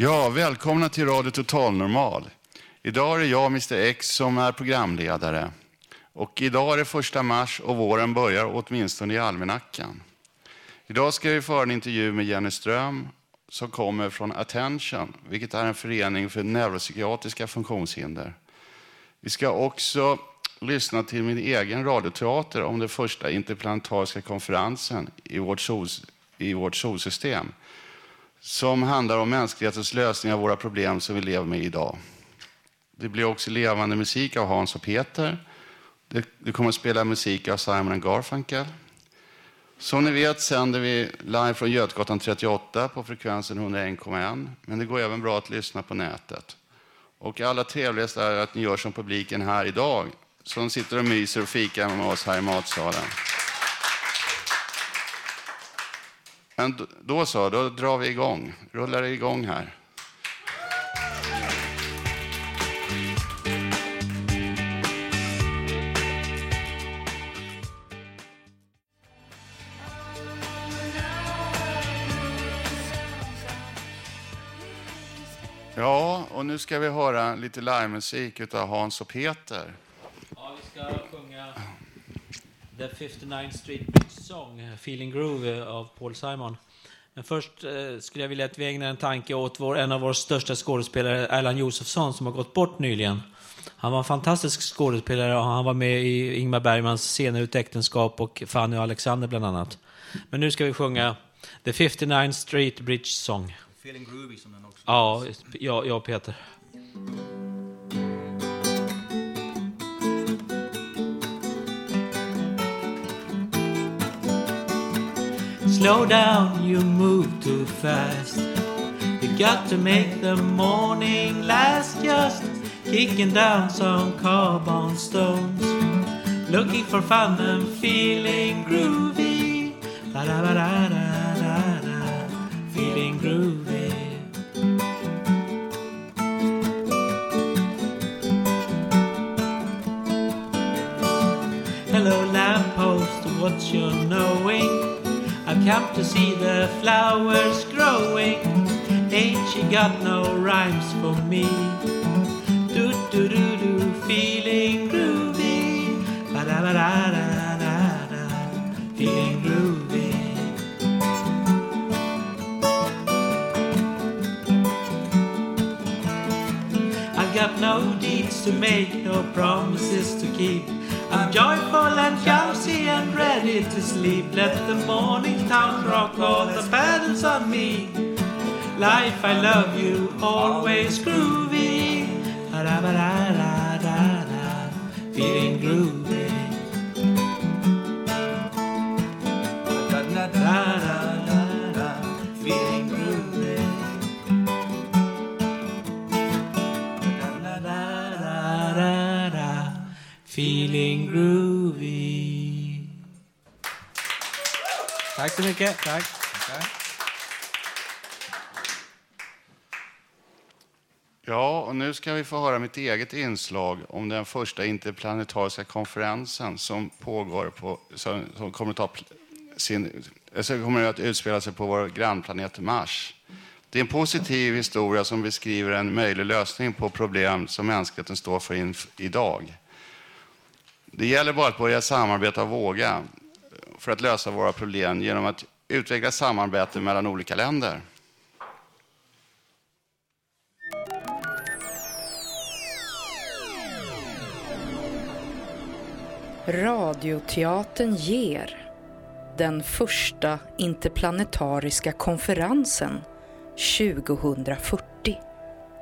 Ja, välkomna till Radio Total Normal. Idag är det jag, Mr X, som är programledare. Och idag är det första mars och våren börjar åtminstone i almanackan. Idag ska vi föra en intervju med Jenny Ström som kommer från Attention, vilket är en förening för neuropsykiatriska funktionshinder. Vi ska också lyssna till min egen radioteater om den första interplanetariska konferensen i vårt, sol, i vårt solsystem som handlar om mänsklighetens lösning av våra problem som vi lever med idag. Det blir också levande musik av Hans och Peter. Det, det kommer att spela musik av Simon Garfunkel. Som ni vet sänder vi live från Götgatan 38 på frekvensen 101,1. Men det går även bra att lyssna på nätet. Och allra trevligast är att ni gör som publiken här idag, som sitter och myser och fikar med oss här i matsalen. Men då så, då drar vi igång. Rullar det igång här. Ja, och nu ska vi höra lite livemusik av Hans och Peter. Ja, vi ska The 59 Street Bridge Song, Feeling Groove av Paul Simon. Men först eh, skulle jag vilja att vi ägnar en tanke åt vår, en av våra största skådespelare, Erland Josefsson, som har gått bort nyligen. Han var en fantastisk skådespelare och han var med i Ingmar Bergmans Scener ut äktenskap och Fanny och Alexander bland annat. Men nu ska vi sjunga The 59 Street Bridge Song. Feeling groovy som den också Ja, ja, ja Peter. Slow down, you move too fast. You got to make the morning last just kicking down some carbon stones. Looking for fun and feeling groovy. Da da da da da da da. Feeling groovy. Hello lamppost, what you knowing? I've come to see the flowers growing. Ain't you got no rhymes for me? Do do do do, feeling groovy. Ba da ba da da da da, feeling groovy. I got no deeds to make, no promises to keep. I'm joyful and drowsy and ready to sleep. Let the morning town rock all the paddles on me. Life, I love you, always groovy. Da-da-ba-da-da-da-da, feeling groovy. Feeling groovy. Tack så mycket. Tack. Ja, och nu ska vi få höra mitt eget inslag om den första interplanetariska konferensen som pågår på, som, som kommer, att ta sin, alltså kommer att utspela sig på vår grannplanet Mars. Det är en positiv historia som beskriver en möjlig lösning på problem som mänskligheten står för in, idag. Det gäller bara att börja samarbeta och våga för att lösa våra problem genom att utveckla samarbete mellan olika länder. Radioteatern ger den första interplanetariska konferensen 2040.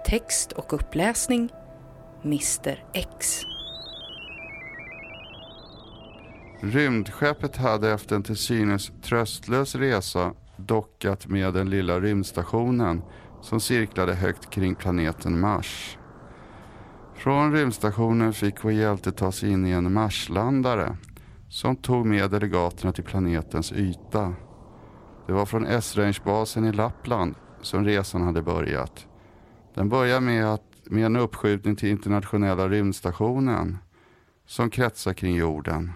Text och uppläsning Mr X. Rymdskeppet hade efter en till synes tröstlös resa dockat med den lilla rymdstationen som cirklade högt kring planeten Mars. Från rymdstationen fick vår hjälte ta sig in i en Marslandare som tog med delegaterna till planetens yta. Det var från S-rangebasen i Lappland som resan hade börjat. Den började med, att, med en uppskjutning till internationella rymdstationen som kretsar kring jorden.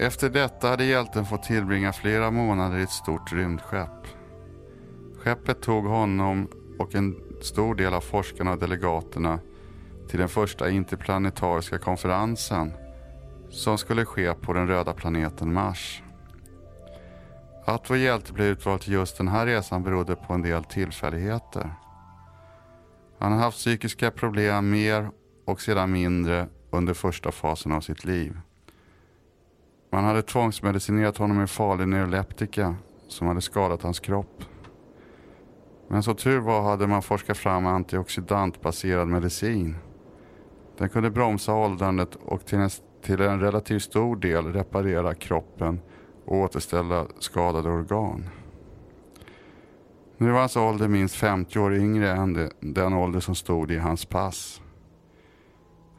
Efter detta hade hjälten fått tillbringa flera månader i ett stort rymdskepp. Skeppet tog honom och en stor del av forskarna och delegaterna till den första interplanetariska konferensen som skulle ske på den röda planeten Mars. Att vår hjälte blev utvald till just den här resan berodde på en del tillfälligheter. Han har haft psykiska problem mer och sedan mindre under första fasen av sitt liv. Man hade tvångsmedicinerat honom med farlig neuroleptika som hade skadat hans kropp. Men så tur var hade man forskat fram antioxidantbaserad medicin. Den kunde bromsa åldrandet och till en, till en relativt stor del reparera kroppen och återställa skadade organ. Nu var hans ålder minst 50 år yngre än den ålder som stod i hans pass.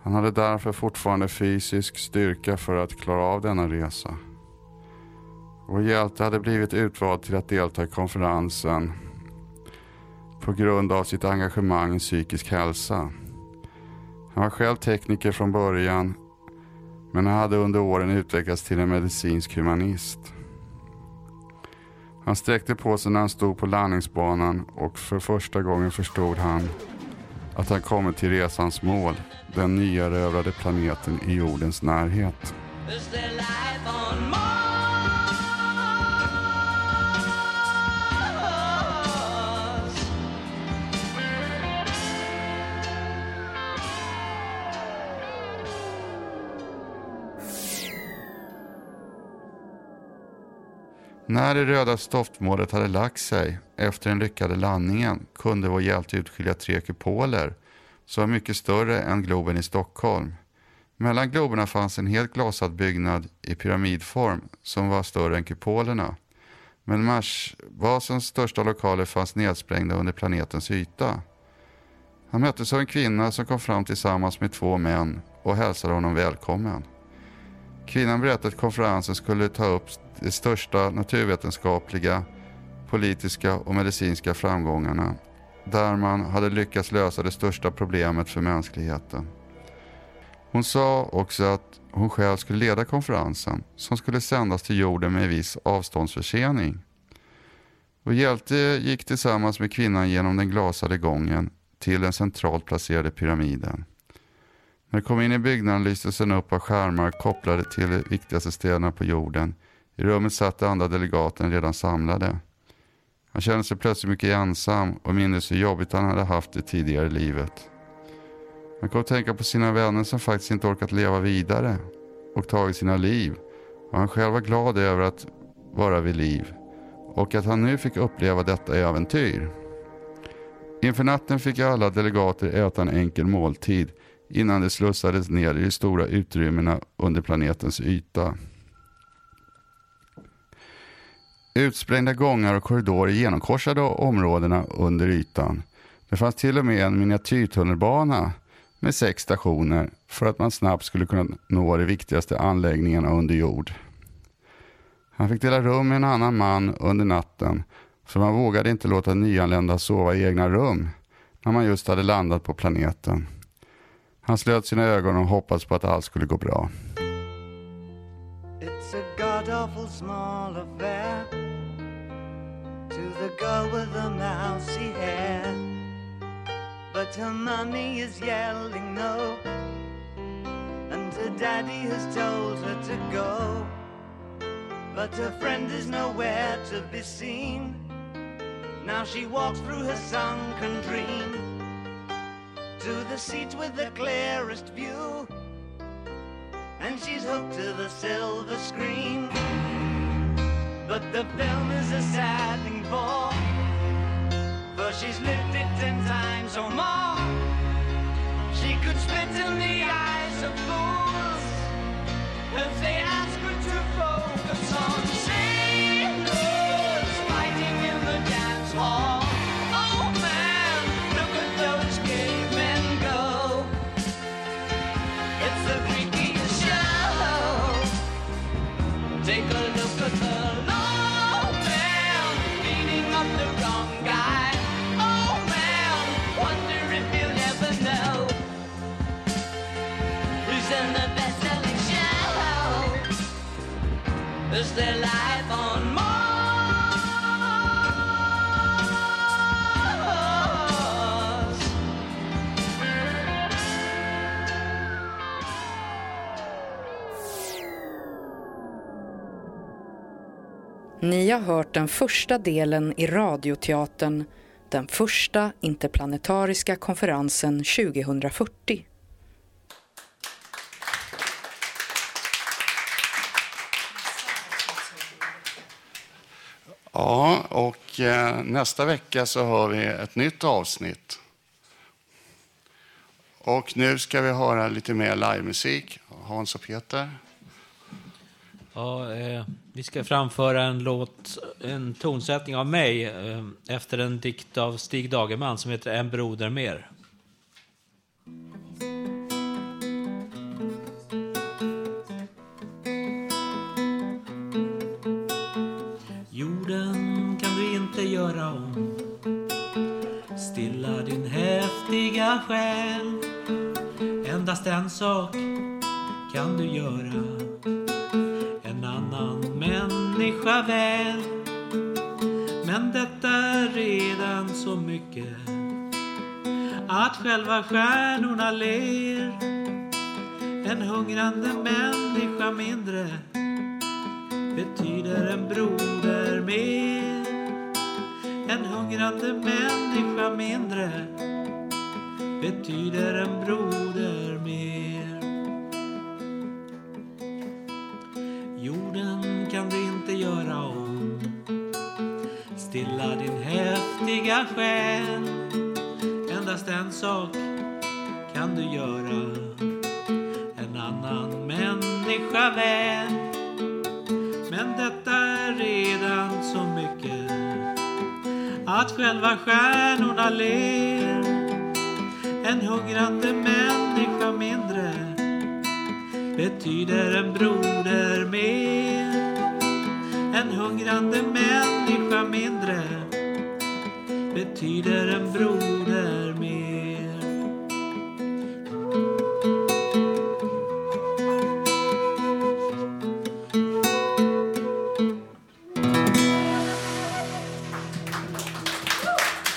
Han hade därför fortfarande fysisk styrka för att klara av denna resa. Vår hjälte hade blivit utvald till att delta i konferensen på grund av sitt engagemang i psykisk hälsa. Han var själv tekniker från början men han hade under åren utvecklats till en medicinsk humanist. Han sträckte på sig när han stod på landningsbanan och för första gången förstod han att han kommit till resans mål, den nyerövrade planeten i jordens närhet. När det röda stoftmålet hade lagt sig efter den lyckade landningen kunde vår hjälte utskilja tre kupoler som var mycket större än Globen i Stockholm. Mellan globerna fanns en helt glasad byggnad i pyramidform som var större än kupolerna. Men Marsbasens största lokaler fanns nedsprängda under planetens yta. Han möttes av en kvinna som kom fram tillsammans med två män och hälsade honom välkommen. Kvinnan berättade att konferensen skulle ta upp de största naturvetenskapliga, politiska och medicinska framgångarna där man hade lyckats lösa det största problemet för mänskligheten. Hon sa också att hon själv skulle leda konferensen som skulle sändas till jorden med viss avståndsförsening. Och hjälte gick tillsammans med kvinnan genom den glasade gången till den centralt placerade pyramiden. När de kom in i byggnaden lystes den upp av skärmar kopplade till de viktigaste städerna på jorden. I rummet satt de andra delegaten redan samlade. Han kände sig plötsligt mycket ensam och mindes hur jobbigt han hade haft det tidigare i livet. Han kom att tänka på sina vänner som faktiskt inte orkat leva vidare och tagit sina liv. Och han själv var glad över att vara vid liv och att han nu fick uppleva detta äventyr. Inför natten fick alla delegater äta en enkel måltid innan det slussades ner i de stora utrymmena under planetens yta. Utsprängda gångar och korridorer genomkorsade områdena under ytan. Det fanns till och med en miniatyrtunnelbana med sex stationer för att man snabbt skulle kunna nå de viktigaste anläggningarna under jord. Han fick dela rum med en annan man under natten för man vågade inte låta nyanlända sova i egna rum när man just hade landat på planeten. Han slöt sina ögon och hoppades på att allt skulle gå bra. It's a god awful small affair To the girl with the mousy hair but her mommy is yelling no. And her daddy has told her to go, but her friend is nowhere to be seen. Now she walks through her sunken dream to the seats with the clearest view, and she's hooked to the silver screen. But the film is a sad thing for, for she's lived it ten times or more. She could spit in the eyes of fools if they ask her to focus on hört den första delen i radioteatern Den första interplanetariska konferensen 2040. Ja, och eh, nästa vecka så har vi ett nytt avsnitt. Och nu ska vi höra lite mer livemusik. Hans och Peter. Ja, eh, vi ska framföra en låt, en tonsättning av mig eh, efter en dikt av Stig Dagerman som heter En broder mer. Jorden kan du inte göra om. Stilla din häftiga själ. Endast en sak kan du göra människa väl. Men detta är redan så mycket att själva stjärnorna ler. En hungrande människa mindre betyder en broder mer. En hungrande människa mindre betyder en broder mer. Inte göra om. Stilla din häftiga själ. Endast en sak kan du göra. En annan människa väl. Men detta är redan så mycket. Att själva stjärnorna ler. En hungrande människa mindre betyder en broder mer. En hungrande människa mindre betyder en broder mer.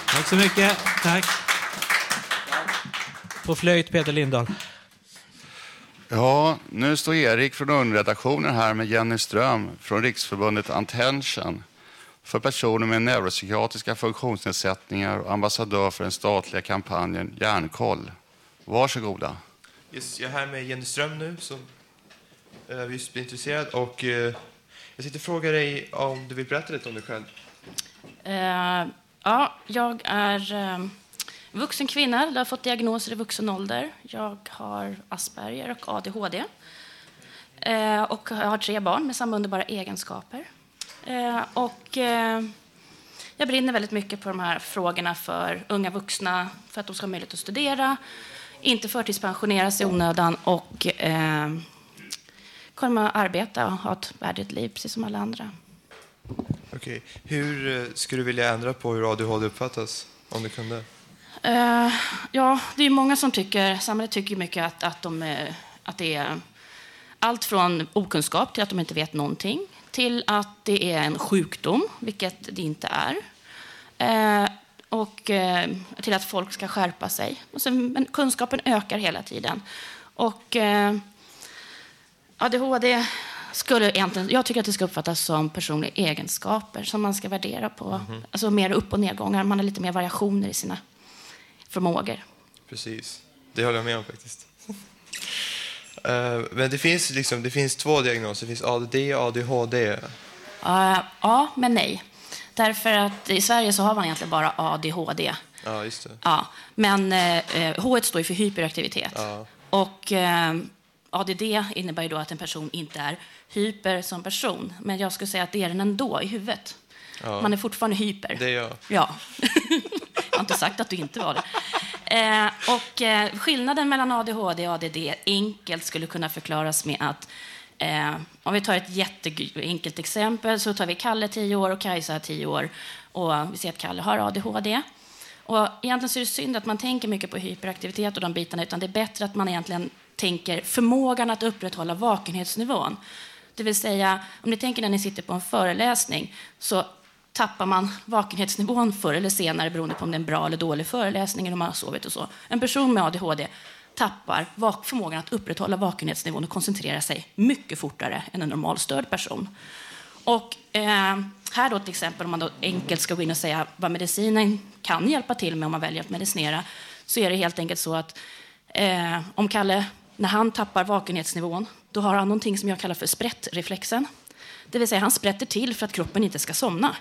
Tack så mycket. Tack. På flöjt Peter Lindahl. Ja, nu står Erik från underredaktionen här med Jenny Ström från Riksförbundet Attention för personer med neuropsykiatriska funktionsnedsättningar och ambassadör för den statliga kampanjen Hjärnkoll. Varsågoda. Yes, jag är här med Jenny Ström nu som eh, just blir intresserad. Och, eh, jag tänkte fråga dig om du vill berätta lite om dig själv. Eh, ja, jag är eh, vuxen kvinna. Jag har fått diagnoser i vuxen ålder. Jag har Asperger och ADHD. Eh, och jag har tre barn med samma underbara egenskaper. Eh, och, eh, jag brinner väldigt mycket på de här frågorna för unga vuxna, för att de ska ha möjlighet att studera, inte förtidspensioneras i onödan och eh, kunna arbeta och ha ett värdigt liv, precis som alla andra. Okej. Hur eh, skulle du vilja ändra på hur ADHD uppfattas? Om du kunde. Eh, ja, det är många som tycker, samhället tycker mycket att, att, de, är- att det är allt från okunskap till att de inte vet någonting, till att det är en sjukdom, vilket det inte är. Eh, och eh, till att folk ska skärpa sig. Och sen, men kunskapen ökar hela tiden. Och eh, ADHD skulle egentligen, jag tycker att det ska uppfattas som personliga egenskaper som man ska värdera på. Mhm. Alltså mer upp och nedgångar, man har lite mer variationer i sina förmågor. Precis. Det håller jag med om faktiskt. Eh, men det finns, liksom, det finns två diagnoser. Det finns ADD och ADHD. Eh, ja, men nej. Därför att i Sverige så har man egentligen bara ADHD. Ja, just det. Ja, men eh, H står ju för hyperaktivitet. Ja. Och eh, ADD innebär ju då att en person inte är hyper som person. Men jag skulle säga att det är den ändå i huvudet. Ja. Man är fortfarande hyper. Det är jag. Ja. jag har inte sagt att du inte var det. Eh, och eh, skillnaden mellan ADHD och ADD enkelt skulle kunna förklaras med att eh, om vi tar ett jätteenkelt exempel så tar vi Kalle 10 år och Kajsa 10 år och vi ser att Kalle har ADHD. Och egentligen så är det synd att man tänker mycket på hyperaktivitet och de bitarna utan det är bättre att man egentligen tänker förmågan att upprätthålla vakenhetsnivån. Det vill säga, om ni tänker när ni sitter på en föreläsning så tappar man vakenhetsnivån förr eller senare beroende på om det är en bra eller dålig föreläsning eller om man har sovit och så. En person med ADHD tappar förmågan att upprätthålla vakenhetsnivån och koncentrera sig mycket fortare än en normalstörd person. Och eh, här då till exempel, om man då enkelt ska gå in och säga vad medicinen kan hjälpa till med om man väljer att medicinera, så är det helt enkelt så att eh, om Kalle, när han tappar vakenhetsnivån, då har han någonting som jag kallar för sprättreflexen. Det vill säga han sprätter till för att kroppen inte ska somna.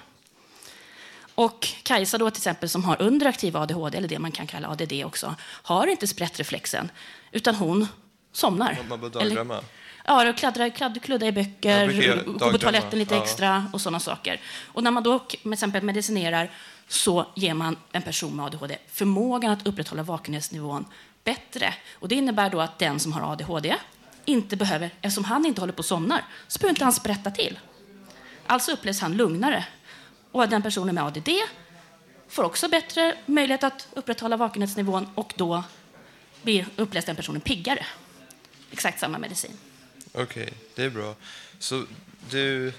Och Kajsa då till exempel som har underaktiv ADHD, eller det man kan kalla ADD också, har inte sprättreflexen, utan hon somnar. Man bör Eller- dagdrömma. Ja, och kladdra, kladd, kludda i böcker, gå på toaletten lite ja. extra och sådana saker. Och när man då till exempel medicinerar så ger man en person med ADHD förmågan att upprätthålla vakenhetsnivån bättre. Och det innebär då att den som har ADHD inte behöver, eftersom han inte håller på att somna, så behöver inte han sprätta till. Alltså upplevs han lugnare. Och den personen med ADD får också bättre möjlighet att upprätthålla vakenhetsnivån och då blir, upplevs den personen piggare. Exakt samma medicin. Okej, det är bra. Så du...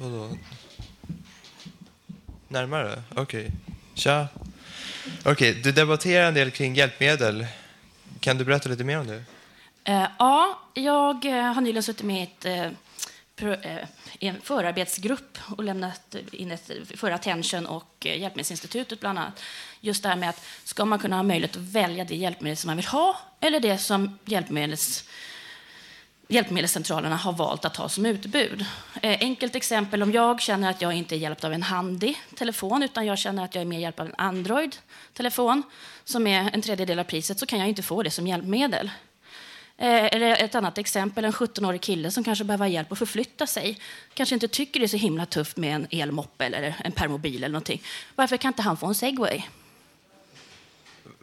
Vadå? Närmare? Okej. Tja. Okej, du debatterar en del kring hjälpmedel. Kan du berätta lite mer om det? Eh, ja, jag eh, har nyligen suttit med i ett, eh, Eh, en förarbetsgrupp och lämnat in ett för Attention och eh, Hjälpmedelsinstitutet bland annat. Just det här med att ska man kunna ha möjlighet att välja det hjälpmedel som man vill ha eller det som hjälpmedels, hjälpmedelscentralerna har valt att ha som utbud. Eh, enkelt exempel, om jag känner att jag inte är hjälpt av en handig telefon utan jag känner att jag är mer hjälpt av en Android-telefon som är en tredjedel av priset så kan jag inte få det som hjälpmedel. Eh, Eller ett annat exempel, en 17-årig kille som kanske behöver hjälp att förflytta sig. Kanske inte tycker det är så himla tufft med en elmoppe eller en permobil eller någonting. Varför kan inte han få en segway?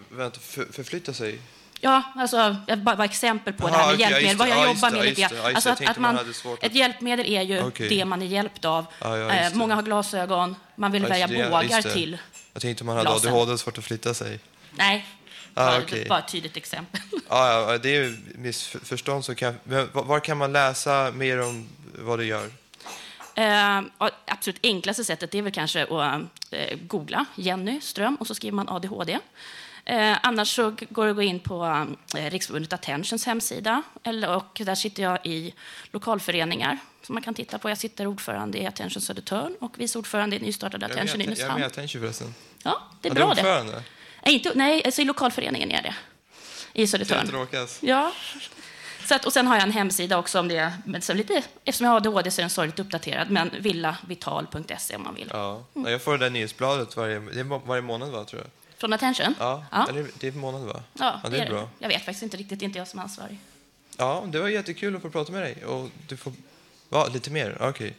Vänta, för, förflytta sig? Ja, alltså, jag bara var exempel på det Jaha, här med ja, hjälpmedel. Vad det, jag ja, jobbar med det, lite det, grann. Alltså det. Att, att man man, ett hjälpmedel är ju Okej. det man är hjälpt av. Ja, ja, Eh, det. många har glasögon, man vill Ja, välja det, bågar det. till. Jag tänkte om man hade glasen. ADHD och svårt att flytta sig. Nej, Ah, okej. bara ett tydligt exempel. Ja, ja, det är missförstånd. Så kan, var kan man läsa mer om vad du gör? Eh, absolut enklaste sättet är väl kanske att eh, googla Jenny Ström och så skriver man ADHD. Eh, annars så går det att gå in på eh, Riksförbundet Attentions hemsida. Eller, och där sitter jag i lokalföreningar som man kan titta på. Jag sitter ordförande i Attention Södertörn och vice ordförande i nystartade Attention i med- jag är med Nynäshamn. Attention förresten. Ja, det är Ja, bra det. Nej, inte, nej, alltså i lokalföreningen är det. I Södertörn. inte. Ja. Så att, och sen har jag en hemsida också om det. Men så lite, eftersom jag har ADHD så är den sorgligt uppdaterad. Men villavital.se om man vill. Ja. Ja, Jag får det där nyhetsbladet varje, det varje månad, va, tror jag? Från Attention? Ja, Ja. Eller, det är månad, va? Ja, det är bra. Jag vet faktiskt inte riktigt, det är inte jag som är ansvarig. Ja, det var jättekul att få prata med dig. Och du får... Va, lite mer? Okej.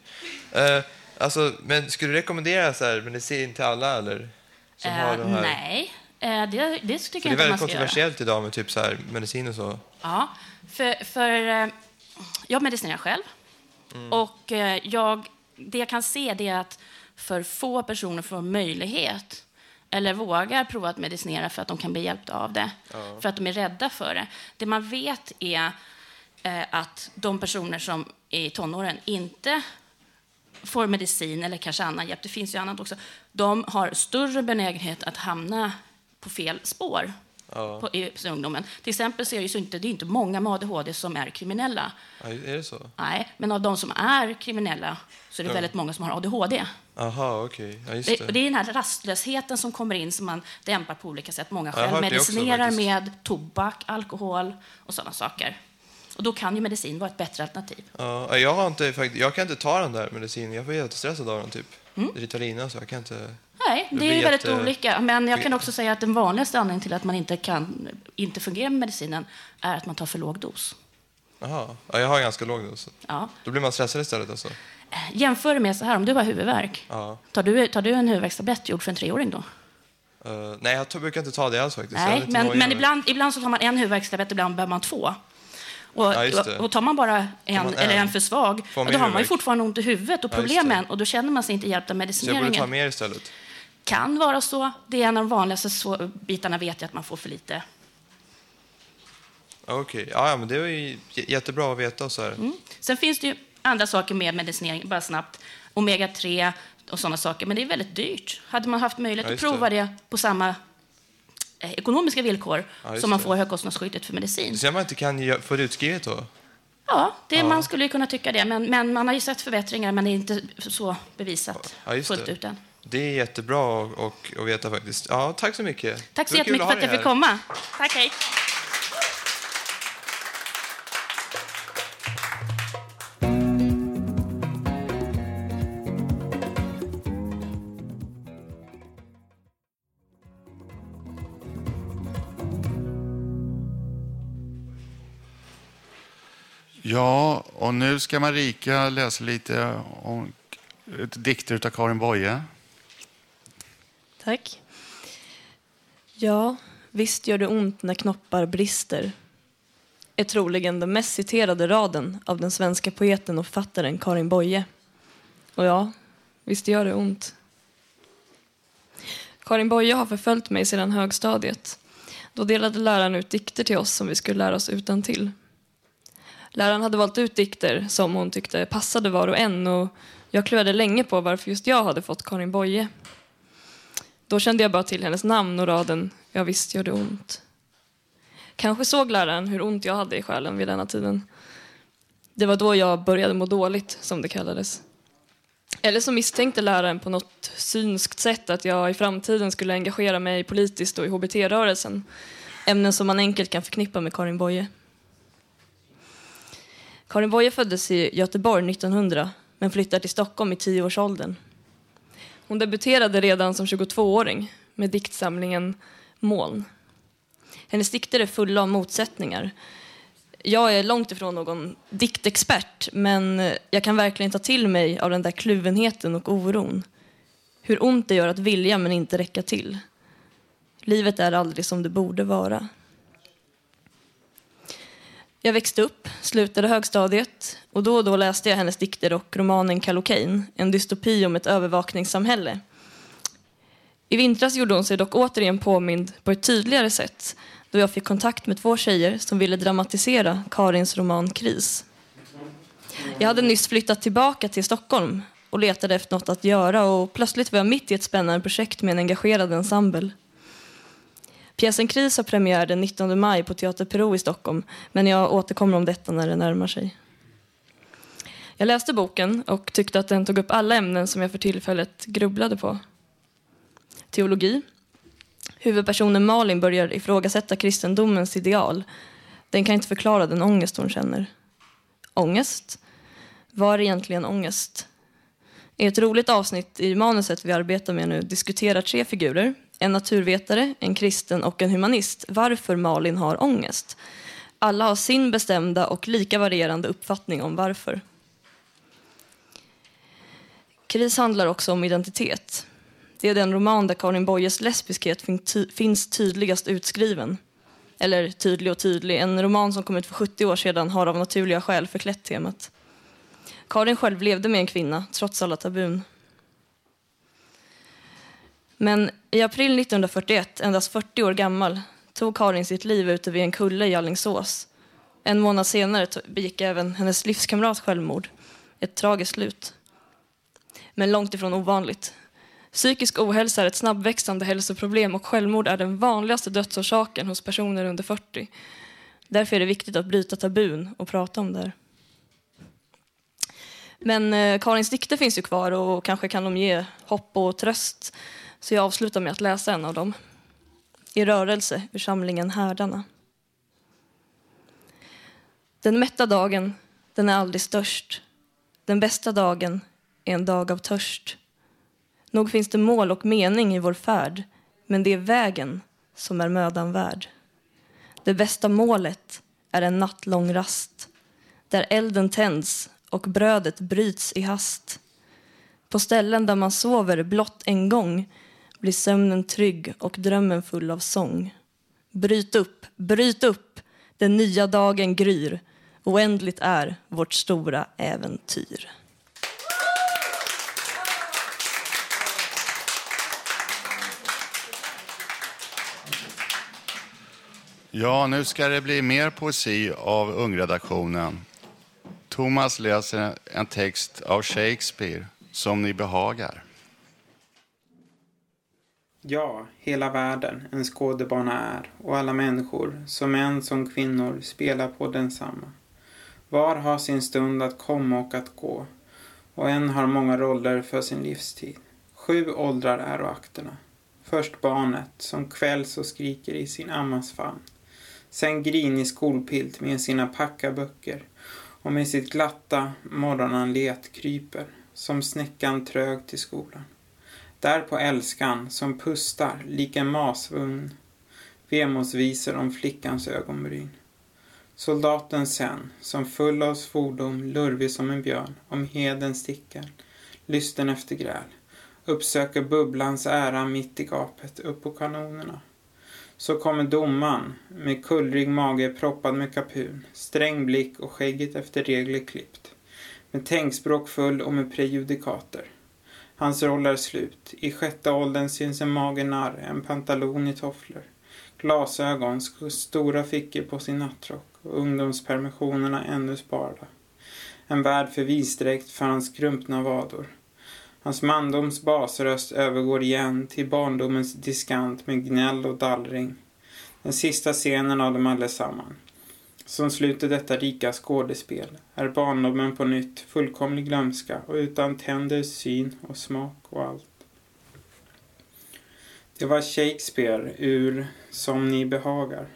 Eh, alltså, men skulle du rekommendera så här, medicin till alla, eller? Som har Eh, de här... nej, eh, det, det tycker det är väldigt ska göra. kontroversiellt idag med typ så här, medicin och så. Ja, för, för eh, jag medicinerar själv. Mm. Och eh, jag, det jag kan se det är att för få personer får möjlighet eller vågar prova att medicinera för att de kan bli hjälpta av det. Ja. För att de är rädda för det. Det man vet är att de personer som är i tonåren inte får medicin eller kanske annan hjälp, det finns ju annat också, de har större benägenhet att hamna på fel spår Ja. på, i ungdomen. Till exempel så är det ju inte, det är inte många med ADHD som är kriminella. Ja, är det så? Nej, men av de som är kriminella så är det Ja. väldigt många som har ADHD. Aha, okej. Ja, just Det, det. det är den här rastlösheten som kommer in som man dämpar på olika sätt. Många självmedicinerar med tobak, alkohol och sådana saker. Och då kan ju medicin vara ett bättre alternativ. Ja, jag, har inte, jag kan inte ta den där medicinen. Jag får jättestressad av den, typ. Mm. Ritalina, så jag kan inte... Nej, Det det är väldigt jätte- olika. Men jag kan också säga att den vanligaste anledningen till att man inte kan inte fungerar med medicinen är att man tar för låg dos. Jaha, ja, jag har ganska låg dos. Ja. Då blir man stressad istället alltså? Jämför det med så här, om du har huvudvärk, Ja. tar du, tar du en huvudvärkstablett gjord för en treåring då? Eh, nej, jag brukar inte ta det alls faktiskt. Nej, men, men ibland, ibland så tar man en huvudvärkstablett, ibland behöver man två. Och, Ja, det. och, tar man bara en, man eller en, en för svag, ja, då har man ju fortfarande ont i huvudet och Ja, problemen och då känner man sig inte hjälpt av Så jag borde medicineringen. ta mer istället? Kan vara så. Det är en av de vanligaste bitarna vet jag att man får för lite. Ja, Okej, ja, ja, men det var ju jättebra att veta så här. Mm. Sen finns det ju andra saker med medicinering, bara snabbt. Omega-3 och sådana saker, men det är väldigt dyrt. Hade man haft möjlighet Ja, att prova det. på samma ekonomiska villkor Ja, som man får högkostnadsskyddet för medicin. Så man inte kan få det utskrivet då? Ja, det, Ja. man skulle ju kunna tycka det, men, men man har ju sett förbättringar, men det är inte så bevisat Ja, fullt ut än. Det är jättebra att veta faktiskt. Ja, tack så mycket. Tack så jättemycket för att jag fick komma. Tack, hej. Ja, och nu ska Marika läsa lite om ett dikter av Karin Boye. Tack. Ja, visst gör det ont när knoppar brister är troligen den mest citerade raden av den svenska poeten och författaren Karin Boye. Och ja, visst gör det ont. Karin Boye har förföljt mig sedan högstadiet. Då delade läraren ut dikter till oss som vi skulle lära oss utan till. Läraren hade valt ut dikter som hon tyckte passade var och en och jag klurade länge på varför just jag hade fått Karin Boye. Då kände jag bara till hennes namn och raden Ja visst gör det ont. Kanske såg läraren hur ont jag hade i själen vid denna tiden. Det var då jag började må dåligt, som det kallades. Eller så misstänkte läraren på något synskt sätt att jag i framtiden skulle engagera mig politiskt och i HBT-rörelsen. Ämnen som man enkelt kan förknippa med Karin Boye. Karin Boye föddes i Göteborg 1900 men flyttade till Stockholm i tioårsåldern. Hon debuterade redan som 22-åring med diktsamlingen Moln. Hennes dikter är fulla av motsättningar. Jag är långt ifrån någon diktexpert men jag kan verkligen ta till mig av den där kluvenheten och oron. Hur ont det gör att vilja men inte räcka till. Livet är aldrig som det borde vara. Jag växte upp, slutade högstadiet och då och då läste jag hennes dikter och romanen Kallocain, en dystopi om ett övervakningssamhälle. I vintras gjorde hon sig dock återigen påmind på ett tydligare sätt då jag fick kontakt med två tjejer som ville dramatisera Karins roman Kris. Jag hade nyss flyttat tillbaka till Stockholm och letade efter något att göra och plötsligt var jag mitt i ett spännande projekt med en engagerad ensemble. Pjäsen Kris har premiär den 19 maj på Teater Peru i Stockholm men jag återkommer om detta när det närmar sig. Jag läste boken och tyckte att den tog upp alla ämnen som jag för tillfället grubblade på. Teologi. Huvudpersonen Malin börjar ifrågasätta kristendomens ideal. Den kan inte förklara den ångest hon känner. Ångest? Vad är egentligen ångest? I ett roligt avsnitt i manuset vi arbetar med nu diskuterar tre figurer, en naturvetare, en kristen och en humanist, varför Malin har ångest. Alla har sin bestämda och lika varierande uppfattning om varför. Kris handlar också om identitet. Det är den roman där Karin Boyes lesbiskhet finns tydligast utskriven. Eller tydlig och tydlig, en roman som kom ut för 70 år sedan har av naturliga skäl förklätt temat. Karin själv levde med en kvinna, trots alla tabun. Men i april 1941, endast 40 år gammal, tog Karin sitt liv ute vid en kulle i Alingsås. En månad senare begick även hennes livskamrat självmord. Ett tragiskt slut. men långt ifrån ovanligt. Psykisk ohälsa är ett snabbväxande hälsoproblem och självmord är den vanligaste dödsorsaken hos personer under 40. Därför är det viktigt att bryta tabun och prata om det här. Men eh, Karins dikter finns ju kvar och kanske kan de ge hopp och tröst. Så jag avslutar med att läsa en av dem. I rörelse ur samlingen Härdarna. Den mätta dagen, den är aldrig störst. Den bästa dagen är en dag av törst. Nog finns det mål och mening i vår färd, men det är vägen som är mödan värd. Det bästa målet är en nattlång rast, där elden tänds och brödet bryts i hast. På ställen där man sover blott en gång blir sömnen trygg och drömmen full av sång. Bryt upp, bryt upp, den nya dagen gryr. Oändligt är vårt stora äventyr. Ja, nu ska det bli mer poesi av ungredaktionen. Thomas läser en text av Shakespeare, Som ni behagar. Ja, hela världen en skådebana är och alla människor, som män som kvinnor, spelar på densamma. Var har sin stund att komma och att gå och en har många roller för sin livstid. Sju åldrar är akterna. Först barnet som kvälls och skriker i sin ammas famn. Sen grinig skolpilt med sina packaböcker och med sitt glatta morgonanlet kryper som snäckan trög till skolan. Där på älskan som pustar lik en masvugn vemodsvisor om flickans ögonbryn. Soldaten sen, som full av svordom, lurvig som en björn, om heden sticker, lysten efter gräl, uppsöker bubblans ära mitt i gapet upp på kanonerna. Så kommer domaren med kullrig mage proppad med kapun, sträng blick och skägget efter regler klippt. Med tänkspråk full och med prejudikater. Hans roll är slut. I sjätte åldern syns en mager narr, en pantalon i tofflor. Glasögon, stora fickor på sin nattrock och ungdomspermissionerna ännu sparda. En värld för visdräkt för hans krumpna vador. Hans mandoms basröst övergår igen till barndomens diskant med gnäll och dallring. Den sista scenen av dem allesamman. Som sluter detta rika skådespel är barndomen på nytt fullkomlig glömska och utan tänder, syn och smak och allt. Det var Shakespeare ur Som ni behagar.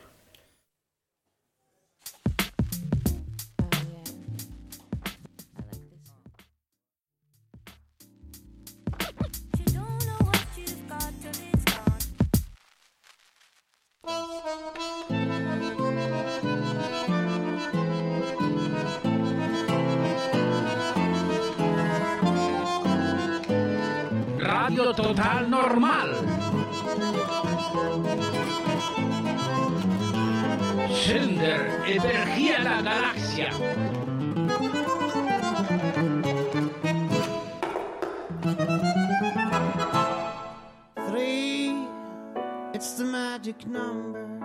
Magic number.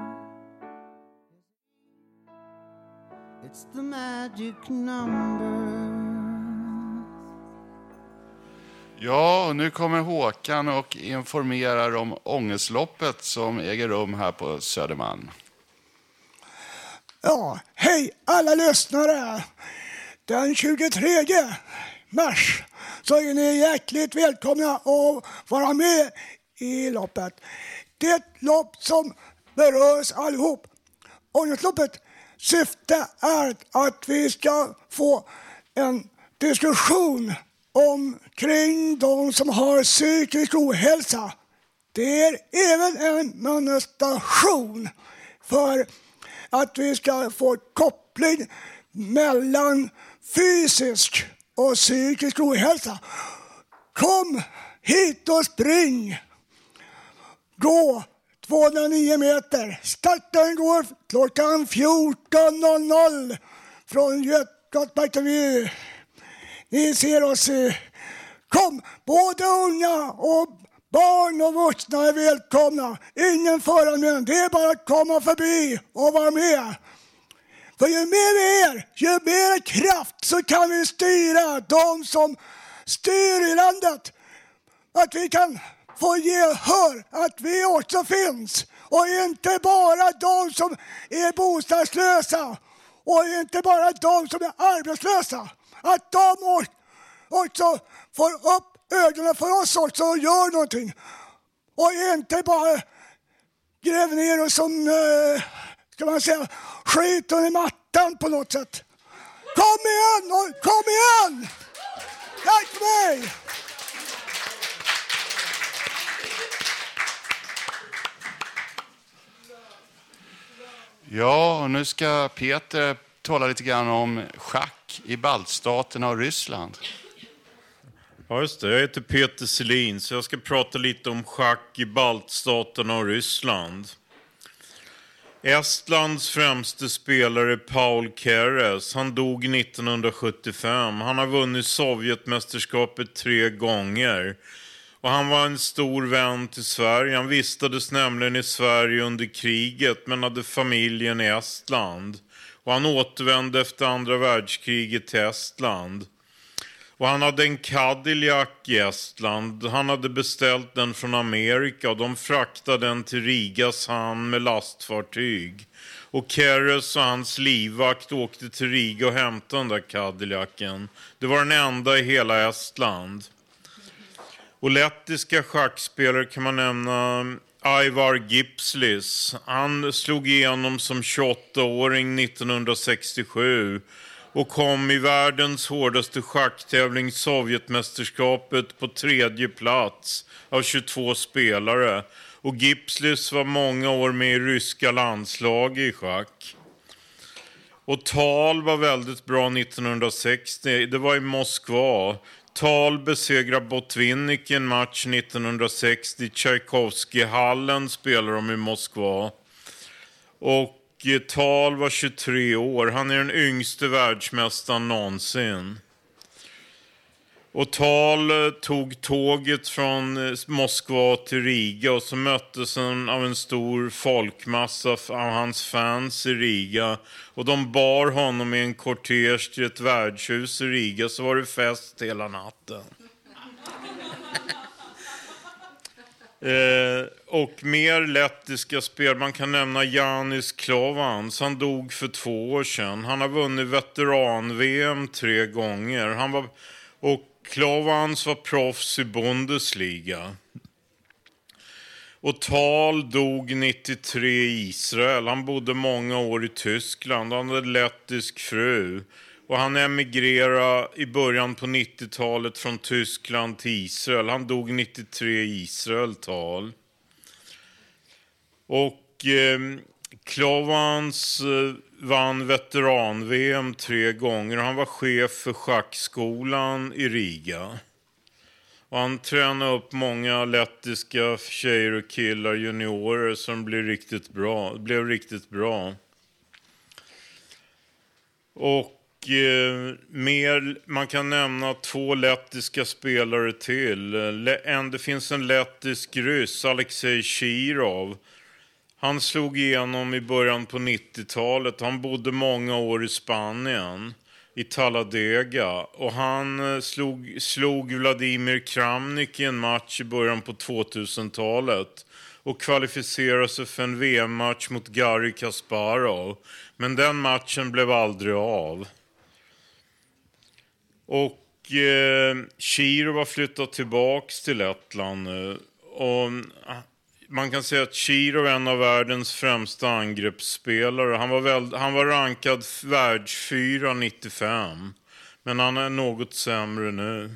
It's the magic number. Ja, och nu kommer Håkan och informerar om ångestloppet som äger rum här på Södermalm. Ja, hej alla lyssnare! Den 23 mars så är ni hjärtligt välkomna att vara med i loppet. Det är ett lopp som berör oss allihop. Ångestloppet syfte är att vi ska få en diskussion omkring de som har psykisk ohälsa. Det är även en manifestation för att vi ska få koppling mellan fysisk och psykisk ohälsa. Kom hit och spring! Gå 209 meter. Starten går klockan 14.00 från Götgatsparken. Ni ser oss. Kom, både unga och barn och vuxna är välkomna. Ingen föranmälan. Det är bara att komma förbi och vara med. För ju mer vi är, ju mer kraft så kan vi styra de som styr i landet. Att vi kan få gehör att vi också finns. Och inte bara de som är bostadslösa och inte bara de som är arbetslösa. Att de också får upp ögonen för oss också och gör någonting. Och inte bara gräver ner oss som, eh, ska man säga, skiten i mattan på något sätt. Kom igen! Kom igen! Tack mig! Ja, och nu ska Peter tala lite grann om schack i baltstaterna och Ryssland. Ja, just det. Jag heter Peter Selin, så jag ska prata lite om schack i baltstaterna och Ryssland. Estlands främste spelare Paul Keres, han dog 1975. Han har vunnit Sovjetmästerskapet tre gånger. Och han var en stor vän till Sverige. Han vistades nämligen i Sverige under kriget men hade familjen i Estland. Och han återvände efter andra världskriget till Estland. Och han hade en Cadillac i Estland. Han hade beställt den från Amerika och de fraktade den till Rigas hamn med lastfartyg. Och Keres och hans livvakt åkte till Riga och hämtade den där Cadillacen. Det var den enda i hela Estland. Och lettiska schackspelare kan man nämna um, Ivar Gipslis. Han slog igenom som 28-åring 1967 och kom i världens hårdaste schacktävling Sovjetmästerskapet på tredje plats av 22 spelare. Och Gipslis var många år med i ryska landslag i schack. Och Tal var väldigt bra 1960. Det var i Moskva. Tal besegrar Botvinnik i en match 1960. Tchaikovsky-hallen spelar de i Moskva. Och eh, Tal var 23 år. Han är den yngste världsmästaren någonsin. Och Tal eh, tog tåget från eh, Moskva till Riga och så möttes han av en stor folkmassa av hans fans i Riga. Och de bar honom i en kortege till ett värdshus i Riga så var det fest hela natten. Eh, och mer lettiska spel. Man kan nämna Janis Klovans. Han dog för två år sedan. Han har vunnit veteran-VM tre gånger. Han var, och Klovans var proffs i Bundesliga. Och Tal dog 93 i Israel. Han bodde många år i Tyskland. Han hade lettisk fru. Och han emigrerade i början på 90-talet från Tyskland till Israel. Han dog 93 i Israel tal. Och eh, Klovans eh, vann veteran-VM tre gånger. Han var chef för schackskolan i Riga. Och han tränade upp många lettiska tjejer och killar, juniorer, som blev riktigt bra. Blev riktigt bra. Och eh, mer, man kan nämna två lettiska spelare till. Eh, en, det finns en lettisk ryss, Alexej Shirov. Han slog igenom i början på 90-talet. Han bodde många år i Spanien, i Taladega. Och han eh, slog, slog Vladimir Kramnik i en match i början på 2000-talet och kvalificerade sig för en VM-match mot Garry Kasparov. Men den matchen blev aldrig av. Och eh, Shirov har flyttat tillbaks till Lettland nu. Och man kan säga att Chiro är en av världens främsta angreppsspelare. Han var, väl, han var rankad världsfyra 95. Men han är något sämre nu.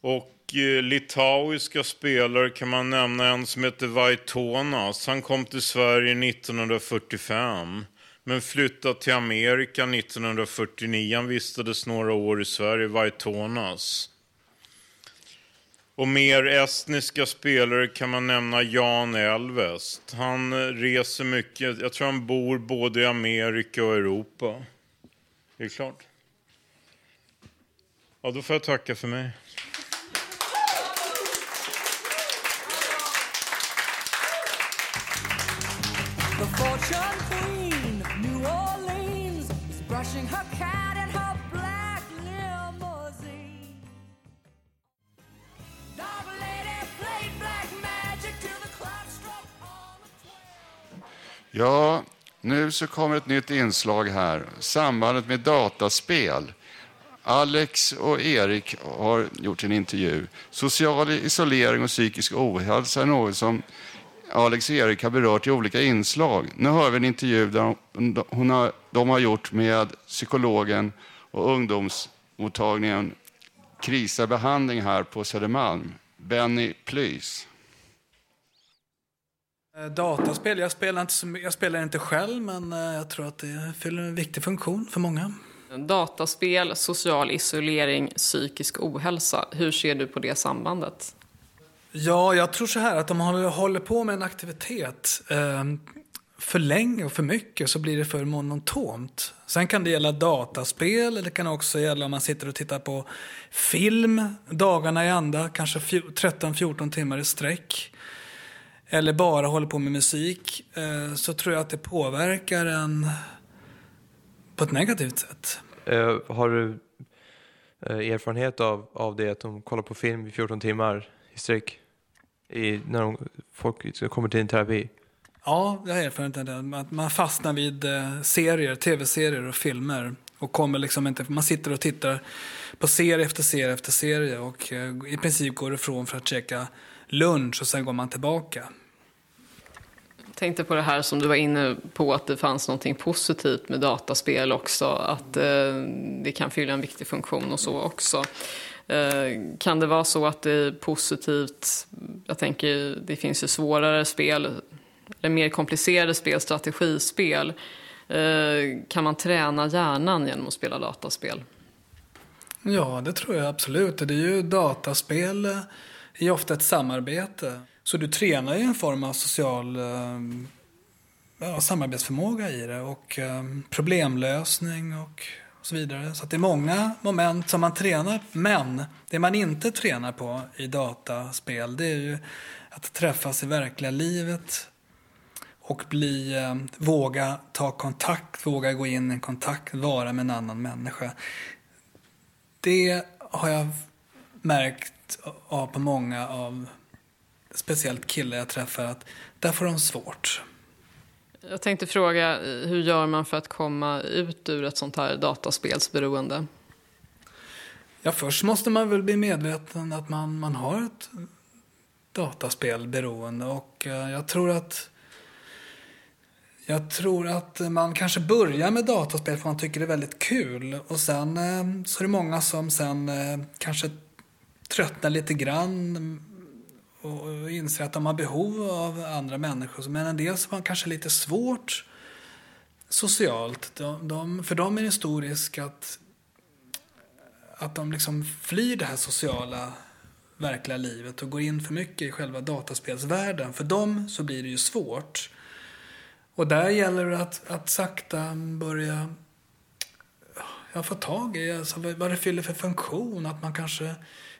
Och eh, litauiska spelare kan man nämna en som heter Vaitonas. Han kom till Sverige 1945 men flyttade till Amerika 1949. Han vistades några år i Sverige, Vaitonas. Och mer estniska spelare kan man nämna Jan Elvest. Han reser mycket. Jag tror han bor både i Amerika och Europa. Är det klart? Ja, då får jag tacka för mig. The fortune queen New Orleans is brushing her cat Ja, nu så kommer ett nytt inslag här. Sambandet med dataspel. Alex och Erik har gjort en intervju. Social isolering och psykisk ohälsa är något som Alex och Erik har berört i olika inslag. Nu hör vi en intervju där hon har, de har gjort med psykologen och ungdomsmottagningen Krisa behandling här på Södermalm. Benny Plys. Eh, Dataspel, jag spelar, inte så, jag spelar inte själv men eh, jag tror att det fyller en viktig funktion för många. Dataspel, social isolering, psykisk ohälsa. Hur ser du på det sambandet? Ja, jag tror så här att om man håller- på med en aktivitet eh, för länge och för mycket så blir det för monotont. Sen kan det gälla dataspel eller det kan också gälla om man sitter och tittar på film dagarna i ända, kanske fjo- 13-14 timmar i sträck. Eller bara håller på med musik. Eh, så tror jag att det påverkar en på ett negativt sätt. Eh, har du eh, erfarenhet av, av det att de kollar på film i 14 timmar i sträck? I, när de, folk kommer till en terapi? Ja, jag har erfarenhet av det. Att man fastnar vid serier, tv-serier och filmer. Och kommer liksom inte, man sitter och tittar på serie efter serie efter serie och i princip går ifrån för att käka lunch och sen går man tillbaka. Jag tänkte på det här som du var inne på, att det fanns något positivt med dataspel också. Att eh, det kan fylla en viktig funktion och så också. Eh, kan det vara så att det är positivt, jag tänker det finns ju svårare spel, eller mer komplicerade spel, strategispel. Eh, kan man träna hjärnan genom att spela dataspel? Ja, det tror jag absolut. Det är ju dataspel eh, är ofta ett samarbete. Så du tränar ju en form av social eh, ja, samarbetsförmåga i det och eh, problemlösning och så vidare. Så att det är många moment som man tränar. Men det man inte tränar på i dataspel det är ju att träffas i verkliga livet och bli, eh, våga ta kontakt, våga gå in i en kontakt, vara med en annan människa. Det har jag märkt av på många av speciellt killar jag träffar att där får de svårt. Jag tänkte fråga, hur gör man för att komma ut ur ett sånt här dataspelsberoende? Ja, först måste man väl bli medveten att man, man har ett dataspelberoende och eh, jag tror att jag tror att man kanske börjar med dataspel för man tycker det är väldigt kul och sen eh, så är det många som sen eh, kanske tröttnar lite grann och inser att de har behov av andra människor. Men en del som har kanske lite svårt socialt, de, de, för dem är det stor risk att, att de liksom flyr det här sociala verkliga livet och går in för mycket i själva dataspelsvärlden. För dem så blir det ju svårt. Och där gäller det att, att sakta börja ja, få tag i alltså, vad vad det fyller för funktion. Att man kanske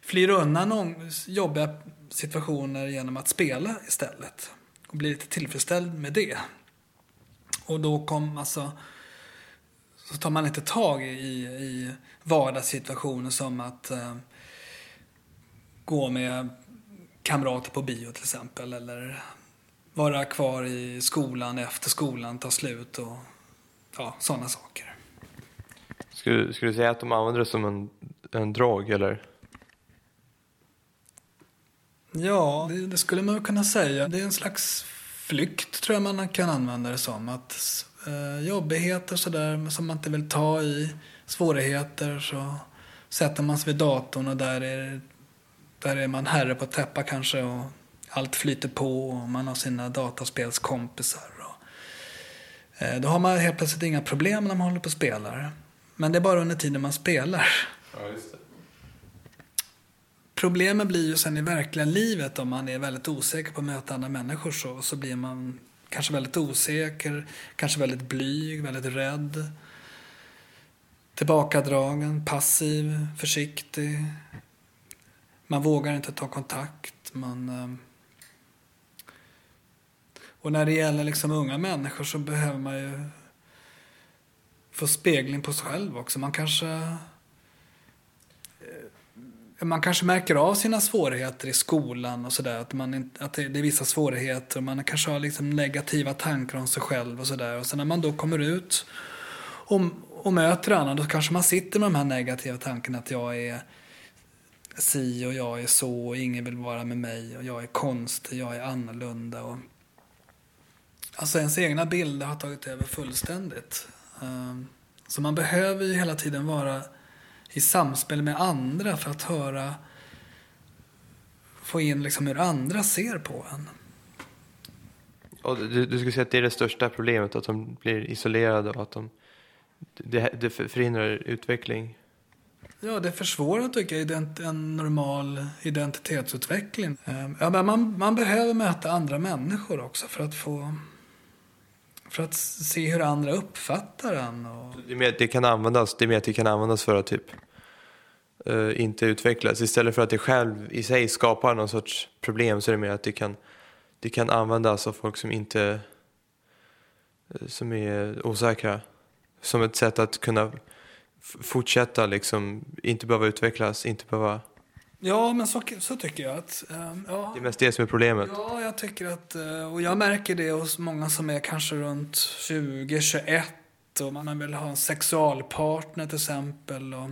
flyr undan jobbiga situationer genom att spela istället. Och blir lite tillfredsställd med det. Och då kom alltså så tar man inte tag i, i vardagssituationer som att eh, gå med kamrater på bio till exempel. Eller vara kvar i skolan efter skolan tar slut och ja, sådana saker. Skulle, skulle du säga att de använder det som en, en drog eller? Ja, det, det skulle man kunna säga. Det är en slags flykt tror jag man kan använda det som. Att eh, jobbigheter sådär som man inte vill ta i, svårigheter så sätter man sig vid datorn och där är, där är man herre på täppa kanske och allt flyter på och man har sina dataspelskompisar. Och, eh, då har man helt plötsligt inga problem när man håller på och spelar. Men det är bara under tiden man spelar. Ja, just det. Problemet blir ju sen i verkliga livet om man är väldigt osäker på att möta andra människor så, så blir man kanske väldigt osäker, kanske väldigt blyg, väldigt rädd. Tillbakadragen, passiv, försiktig. Man vågar inte ta kontakt. Man, eh. och när det gäller liksom unga människor så behöver man ju få spegling på sig själv också. Man kanske man kanske märker av sina svårigheter i skolan och sådär. Att, man att det, är vissa svårigheter. Man kanske har liksom negativa tankar om sig själv och sådär. Och sen när man då kommer ut och, och möter andra då kanske man sitter med de här negativa tankarna att jag är si och jag är så och ingen vill vara med mig och jag är konstig, jag är annorlunda. Och, alltså ens egna bilder har tagit över fullständigt. Ehm, så man behöver ju hela tiden vara i samspel med andra för att höra, få in liksom hur andra ser på en. Och du, du skulle säga att det är det största problemet, att de blir isolerade och att de, det, det förhindrar utveckling? Ja, det försvårar tycker jag en normal identitetsutveckling. Ehm, Ja, men man, man behöver möta andra människor också för att få för att se hur andra uppfattar en. Och... Det, är mer, att det kan användas, det är mer att det kan användas för att typ uh, inte utvecklas. Istället för att det själv i sig skapar någon sorts problem så är det mer att det kan, det kan användas av folk som inte eh, som är osäkra. Som ett sätt att kunna f- fortsätta liksom, inte behöva utvecklas, inte behöva... Ja, men så, så tycker jag att... ehm, ja. Det är mest det som är problemet. Ja, jag tycker att, eh, och jag märker det hos många som är kanske runt 20-21 och man vill ha en sexualpartner till exempel. Och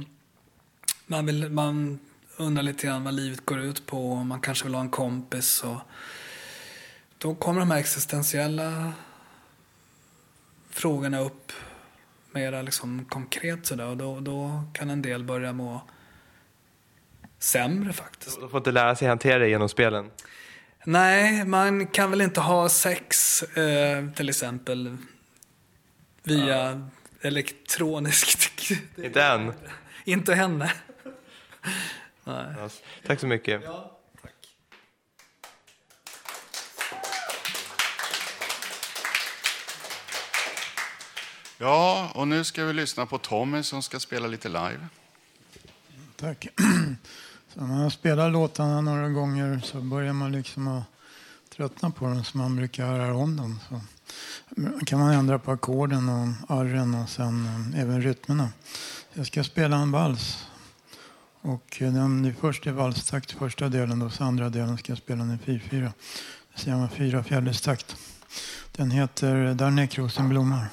man, vill, man undrar lite grann vad livet går ut på och man kanske vill ha en kompis. Och då kommer de här existentiella frågorna upp mera liksom konkret sådär och då, då kan en del börja må sämre faktiskt. De får inte lära sig hantera det genom spelen. Nej, man kan väl inte ha sex eh, till exempel via elektroniskt. Inte än. inte henne. Nej. Ja, tack så mycket. Ja, och nu ska vi lyssna på Tommy som ska spela lite live. Tack. Så när man spelar låtarna några gånger så börjar man liksom att tröttna på dem så man brukar höra om dem. Så kan man ändra på ackorden och arren och sen eh, även rytmerna. Jag ska spela en vals. Och eh, den först är valstakt, första delen, och så andra delen ska jag spela en i 4-4. Det ser man fyra fjärdedels takt. Den heter eh, Där näckrosen blommar.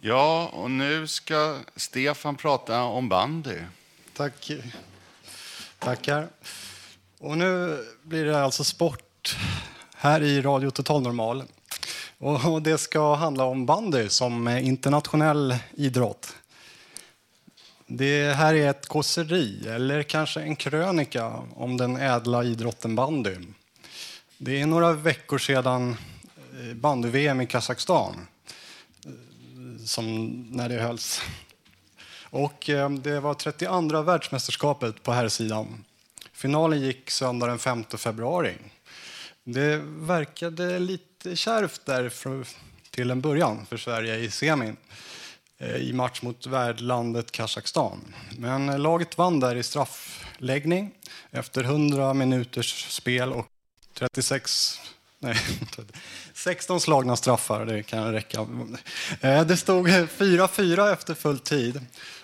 Ja, och nu ska Stefan prata om bandy. Tack. Tackar. Och nu blir det alltså sport här i Radio Total Normal. Och det ska handla om bandy som internationell idrott. Det här är ett kåseri, eller kanske en krönika om den ädla idrotten bandy. Det är några veckor sedan eh, bandy-VM i Kazakstan, som när det hölls. Och eh, det var 32 världsmästerskapet på här sidan. Finalen gick söndag den 5 februari. Det verkade lite kärvt där till en början för Sverige i semin eh, i match mot värdlandet Kazakstan. Men laget vann där i straffläggning efter 100 minuters spel och 36 Nej, 16 slagna straffar, det kan räcka. Eh, det stod 4-4 efter full tid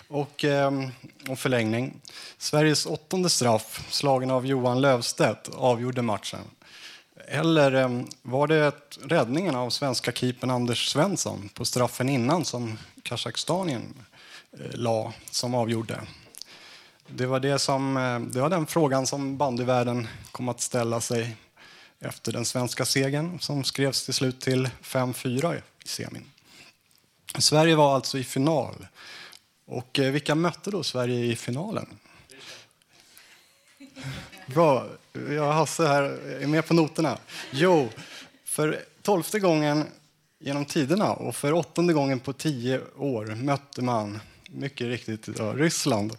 och, ehm, och förlängning. Sveriges åttonde straff, slagen av Johan Lövstedt, avgjorde matchen. Eller ehm, var det räddningen av svenska keepern Anders Svensson på straffen innan som Kazakstanien eh, la som avgjorde? Det var, det, som, eh, det var den frågan som bandyvärlden kom att ställa sig efter den svenska segern som skrevs till slut till 5-4 i semin. Sverige var alltså i final. Och eh, vilka mötte då Sverige i finalen? Bra. Jag Hasse här är med på noterna. Jo, för tolfte gången genom tiderna och för åttonde gången på tio år mötte man mycket riktigt Ryssland.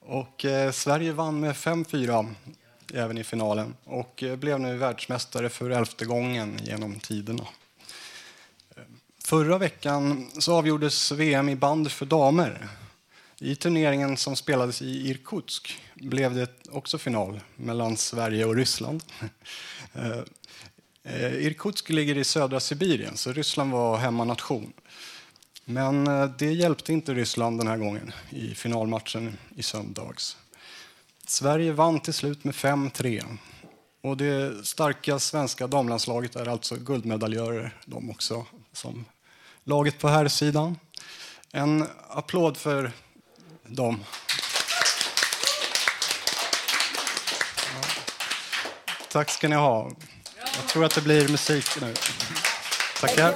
Och eh, Sverige vann med 5-4 även i finalen och eh, blev nu världsmästare för elfte gången genom tiderna. Eh, förra veckan så avgjordes VM i band för damer. I turneringen som spelades i Irkutsk blev det också final mellan Sverige och Ryssland. Eh, Irkutsk ligger i södra Sibirien, så Ryssland var hemmanation. Men det hjälpte inte Ryssland den här gången i finalmatchen i söndags. Sverige vann till slut med 5-3. Och det starka svenska damlandslaget är alltså guldmedaljörer de också, som laget på här sidan. En applåd för dem. Ja. Tack ska ni ha. Jag tror att det blir musik nu. Tackar.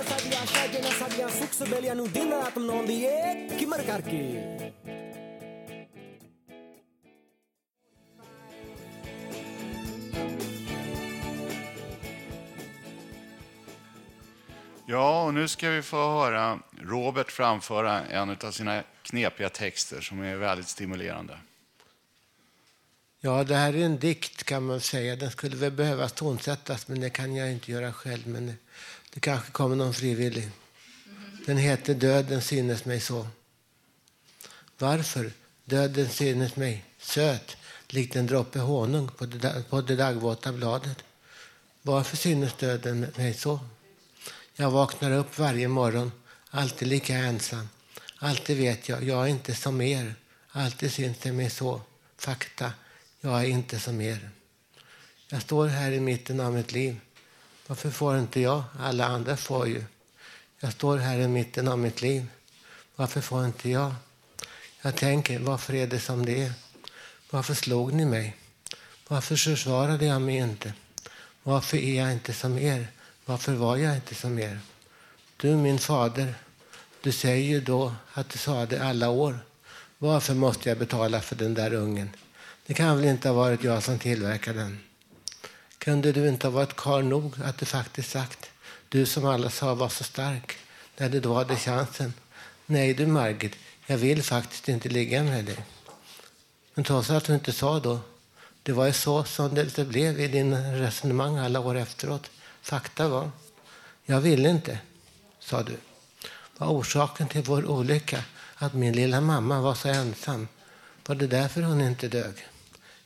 Ja, och nu ska vi få höra Robert framföra en av sina knepiga texter som är väldigt stimulerande. Ja, det här är en dikt kan man säga. Den skulle väl behöva tonsättas, men det kan jag inte göra själv. Men det, kanske kommer någon frivillig. Den heter Döden synes mig så. Varför? Döden synes mig söt, likt en droppe honung på det, på det dagvåta bladet. Varför synes döden mig så? Jag vaknar upp varje morgon, alltid lika ensam. Alltid vet jag, jag är inte som er. Alltid syns det mig så. Fakta, jag är inte som er. Jag står här i mitten av mitt liv. Varför får inte jag? Alla andra får ju. Jag står här i mitten av mitt liv. Varför får inte jag? Jag tänker, varför är det som det är? Varför slog ni mig? Varför försvarade jag mig inte? Varför är jag inte som er? Varför var jag inte som er? Du, min fader, du säger ju då att du sa det alla år. Varför måste jag betala för den där ungen? Det kan väl inte ha varit jag som tillverkade den? Kunde du inte ha varit karl nog att du faktiskt sagt, du som alla sa var så stark, när du då hade chansen? Nej du Margit, jag vill faktiskt inte ligga med dig. Men trots att du inte sa då, det var ju så som det blev i din resonemang alla år efteråt. Fakta var, jag ville inte, sa du. Var orsaken till vår olycka att min lilla mamma var så ensam? Var det därför hon inte dög?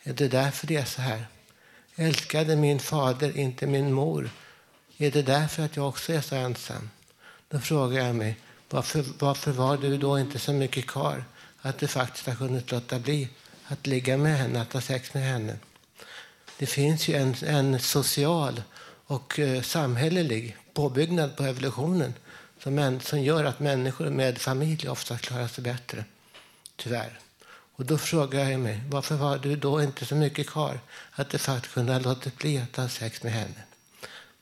Är det därför det är så här? Älskade min fader inte min mor? Är det därför att jag också är så ensam? Då frågar jag mig, varför, varför var du då inte så mycket kar att du faktiskt har kunnat låta bli att ligga med henne, att ha sex med henne? Det finns ju en, en social och eh, samhällelig påbyggnad på evolutionen som, som gör att människor med familj ofta klarar sig bättre. Tyvärr. Och då frågar jag mig, varför var du då inte så mycket kvar att du faktiskt kunde ha låtit bli att ha sex med henne?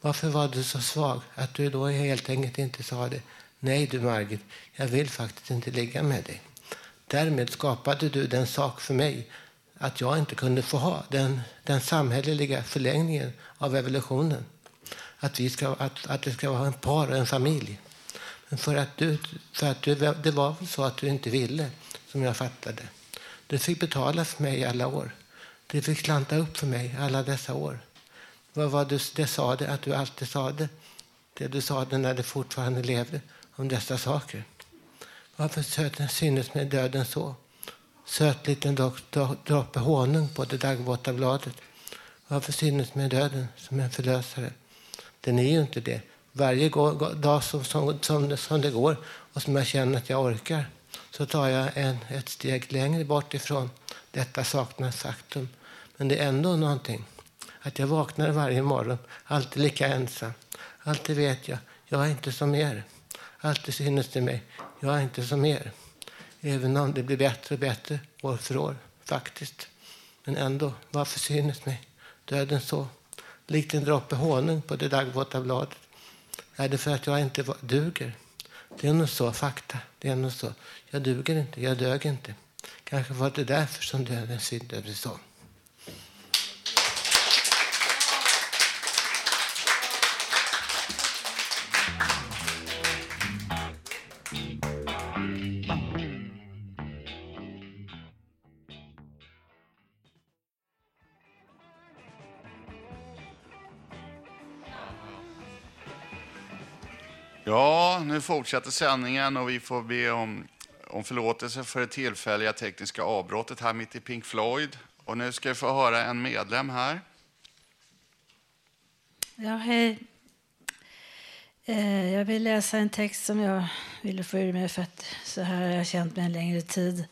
Varför var du så svag att du då helt enkelt inte sa det? Nej du Margit, jag vill faktiskt inte ligga med dig. Därmed skapade du den sak för mig att jag inte kunde få ha den, den samhälleliga förlängningen av evolutionen. Att, vi ska, att, att det ska vara en par och en familj. Men för att du, för att du, det var väl så att du inte ville, som jag fattade. Du fick betala för mig alla år. Du fick slanta upp för mig alla dessa år. Vad var det, det sa det, att du alltid sa det? Det du sa det när du fortfarande levde om dessa saker. Varför syntes synes med döden så? Söt liten droppe honung på det daggvåta bladet. Varför synes mig döden som en förlösare? Den är ju inte det. Varje dag som, som, som, som det går och som jag känner att jag orkar så tar jag en, ett steg längre bort ifrån detta saknas faktum. Men det är ändå någonting. Att jag vaknar varje morgon, alltid lika ensam. Alltid vet jag, jag är inte som er. Alltid synes det mig, jag är inte som er. Även om det blir bättre och bättre år för år, faktiskt. Men ändå, varför synes mig döden så? Likt en droppe honung på det daggvåta bladet. Är det för att jag inte duger? Det är nog så, fakta. Det är nog så. Jag duger inte, jag dög inte. Kanske var det därför som döden syntes så. Nu fortsätter sändningen och vi får be om, om förlåtelse för det tillfälliga tekniska avbrottet här mitt i Pink Floyd. Och nu ska vi få höra en medlem här. Ja, hej. Eh, jag vill läsa en text som jag ville få ur mig för att så här har jag känt mig en längre tid.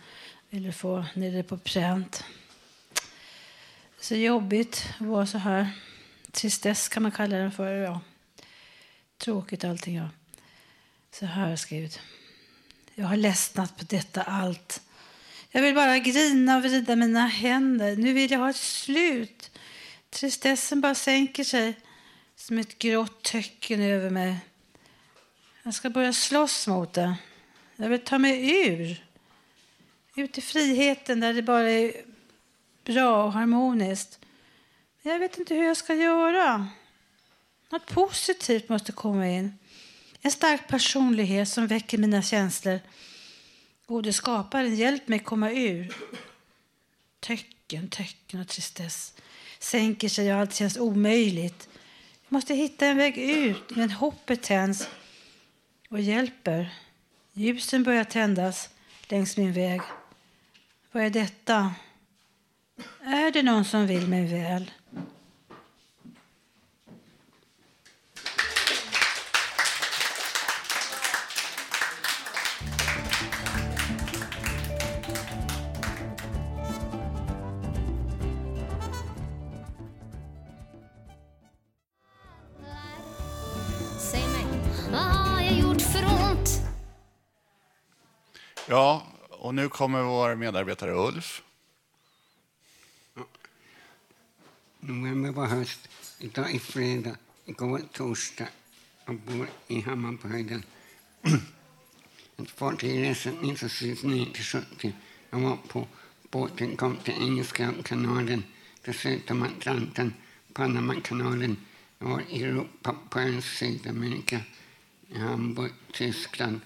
Jag ville få ner det på pränt. Så jobbigt att vara så här. Tristess kan man kalla den för. Ja. Tråkigt allting. Ja. Så här har jag skrivit. Jag har ledsnat på detta allt. Jag vill bara grina och vrida mina händer. Nu vill jag ha ett slut. Tristessen bara sänker sig som ett grått töcken över mig. Jag ska börja slåss mot det. Jag vill ta mig ur. Ut i friheten där det bara är bra och harmoniskt. Men jag vet inte hur jag ska göra. Något positivt måste komma in. En stark personlighet som väcker mina känslor. Gode skaparen, hjälp mig komma ur. Töcken, töcken och tristess sänker sig och allt känns omöjligt. Jag måste hitta en väg ut, men hoppet tänds och hjälper. Ljusen börjar tändas längs min väg. Vad är detta? Är det någon som vill mig väl? Ja, och nu kommer vår medarbetare Ulf. November var höst, idag är fredag, igår torsdag. Jag bor i Hammarbyhöjden. Ett fartyg reser 1969 till 70. Jag var på båten, kom till Engelska kanalen, dessutom Atlanten, Panamakanalen. Jag var i Europa, på Sydamerika, i Hamburg, Tyskland,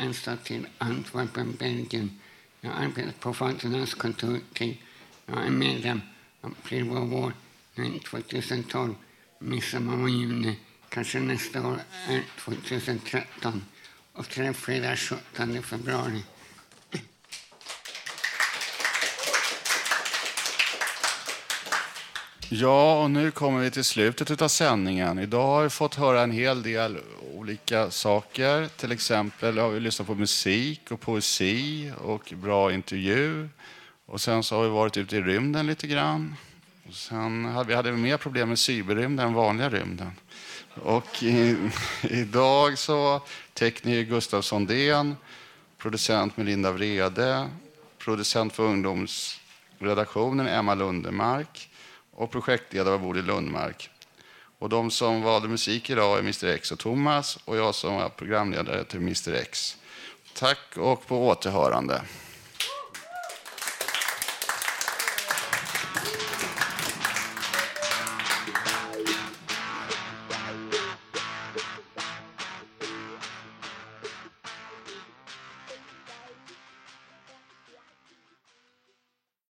en stad till Antwerpen, Belgien. Jag har arbetat på Fadernas kontor till jag är medlem av flera år. 2012, midsommar och juni. Kanske nästa år är 2013. Och träffredag 17 februari. Ja, och nu kommer vi till slutet av sändningen. Idag har vi fått höra en hel del olika saker. Till exempel har vi lyssnat på musik och poesi och bra intervju. Och sen så har vi varit ute i rymden lite grann. Och sen hade vi hade mer problem med cyberrymden än vanliga rymden. Och i, idag så tekniker Gustav Sondén, producent Melinda Vrede, producent för ungdomsredaktionen Emma Lundemark och projektledare var Bodil Lundmark. Och de som valde musik idag är Mr X och Thomas och jag som var programledare till Mr X. Tack och på återhörande.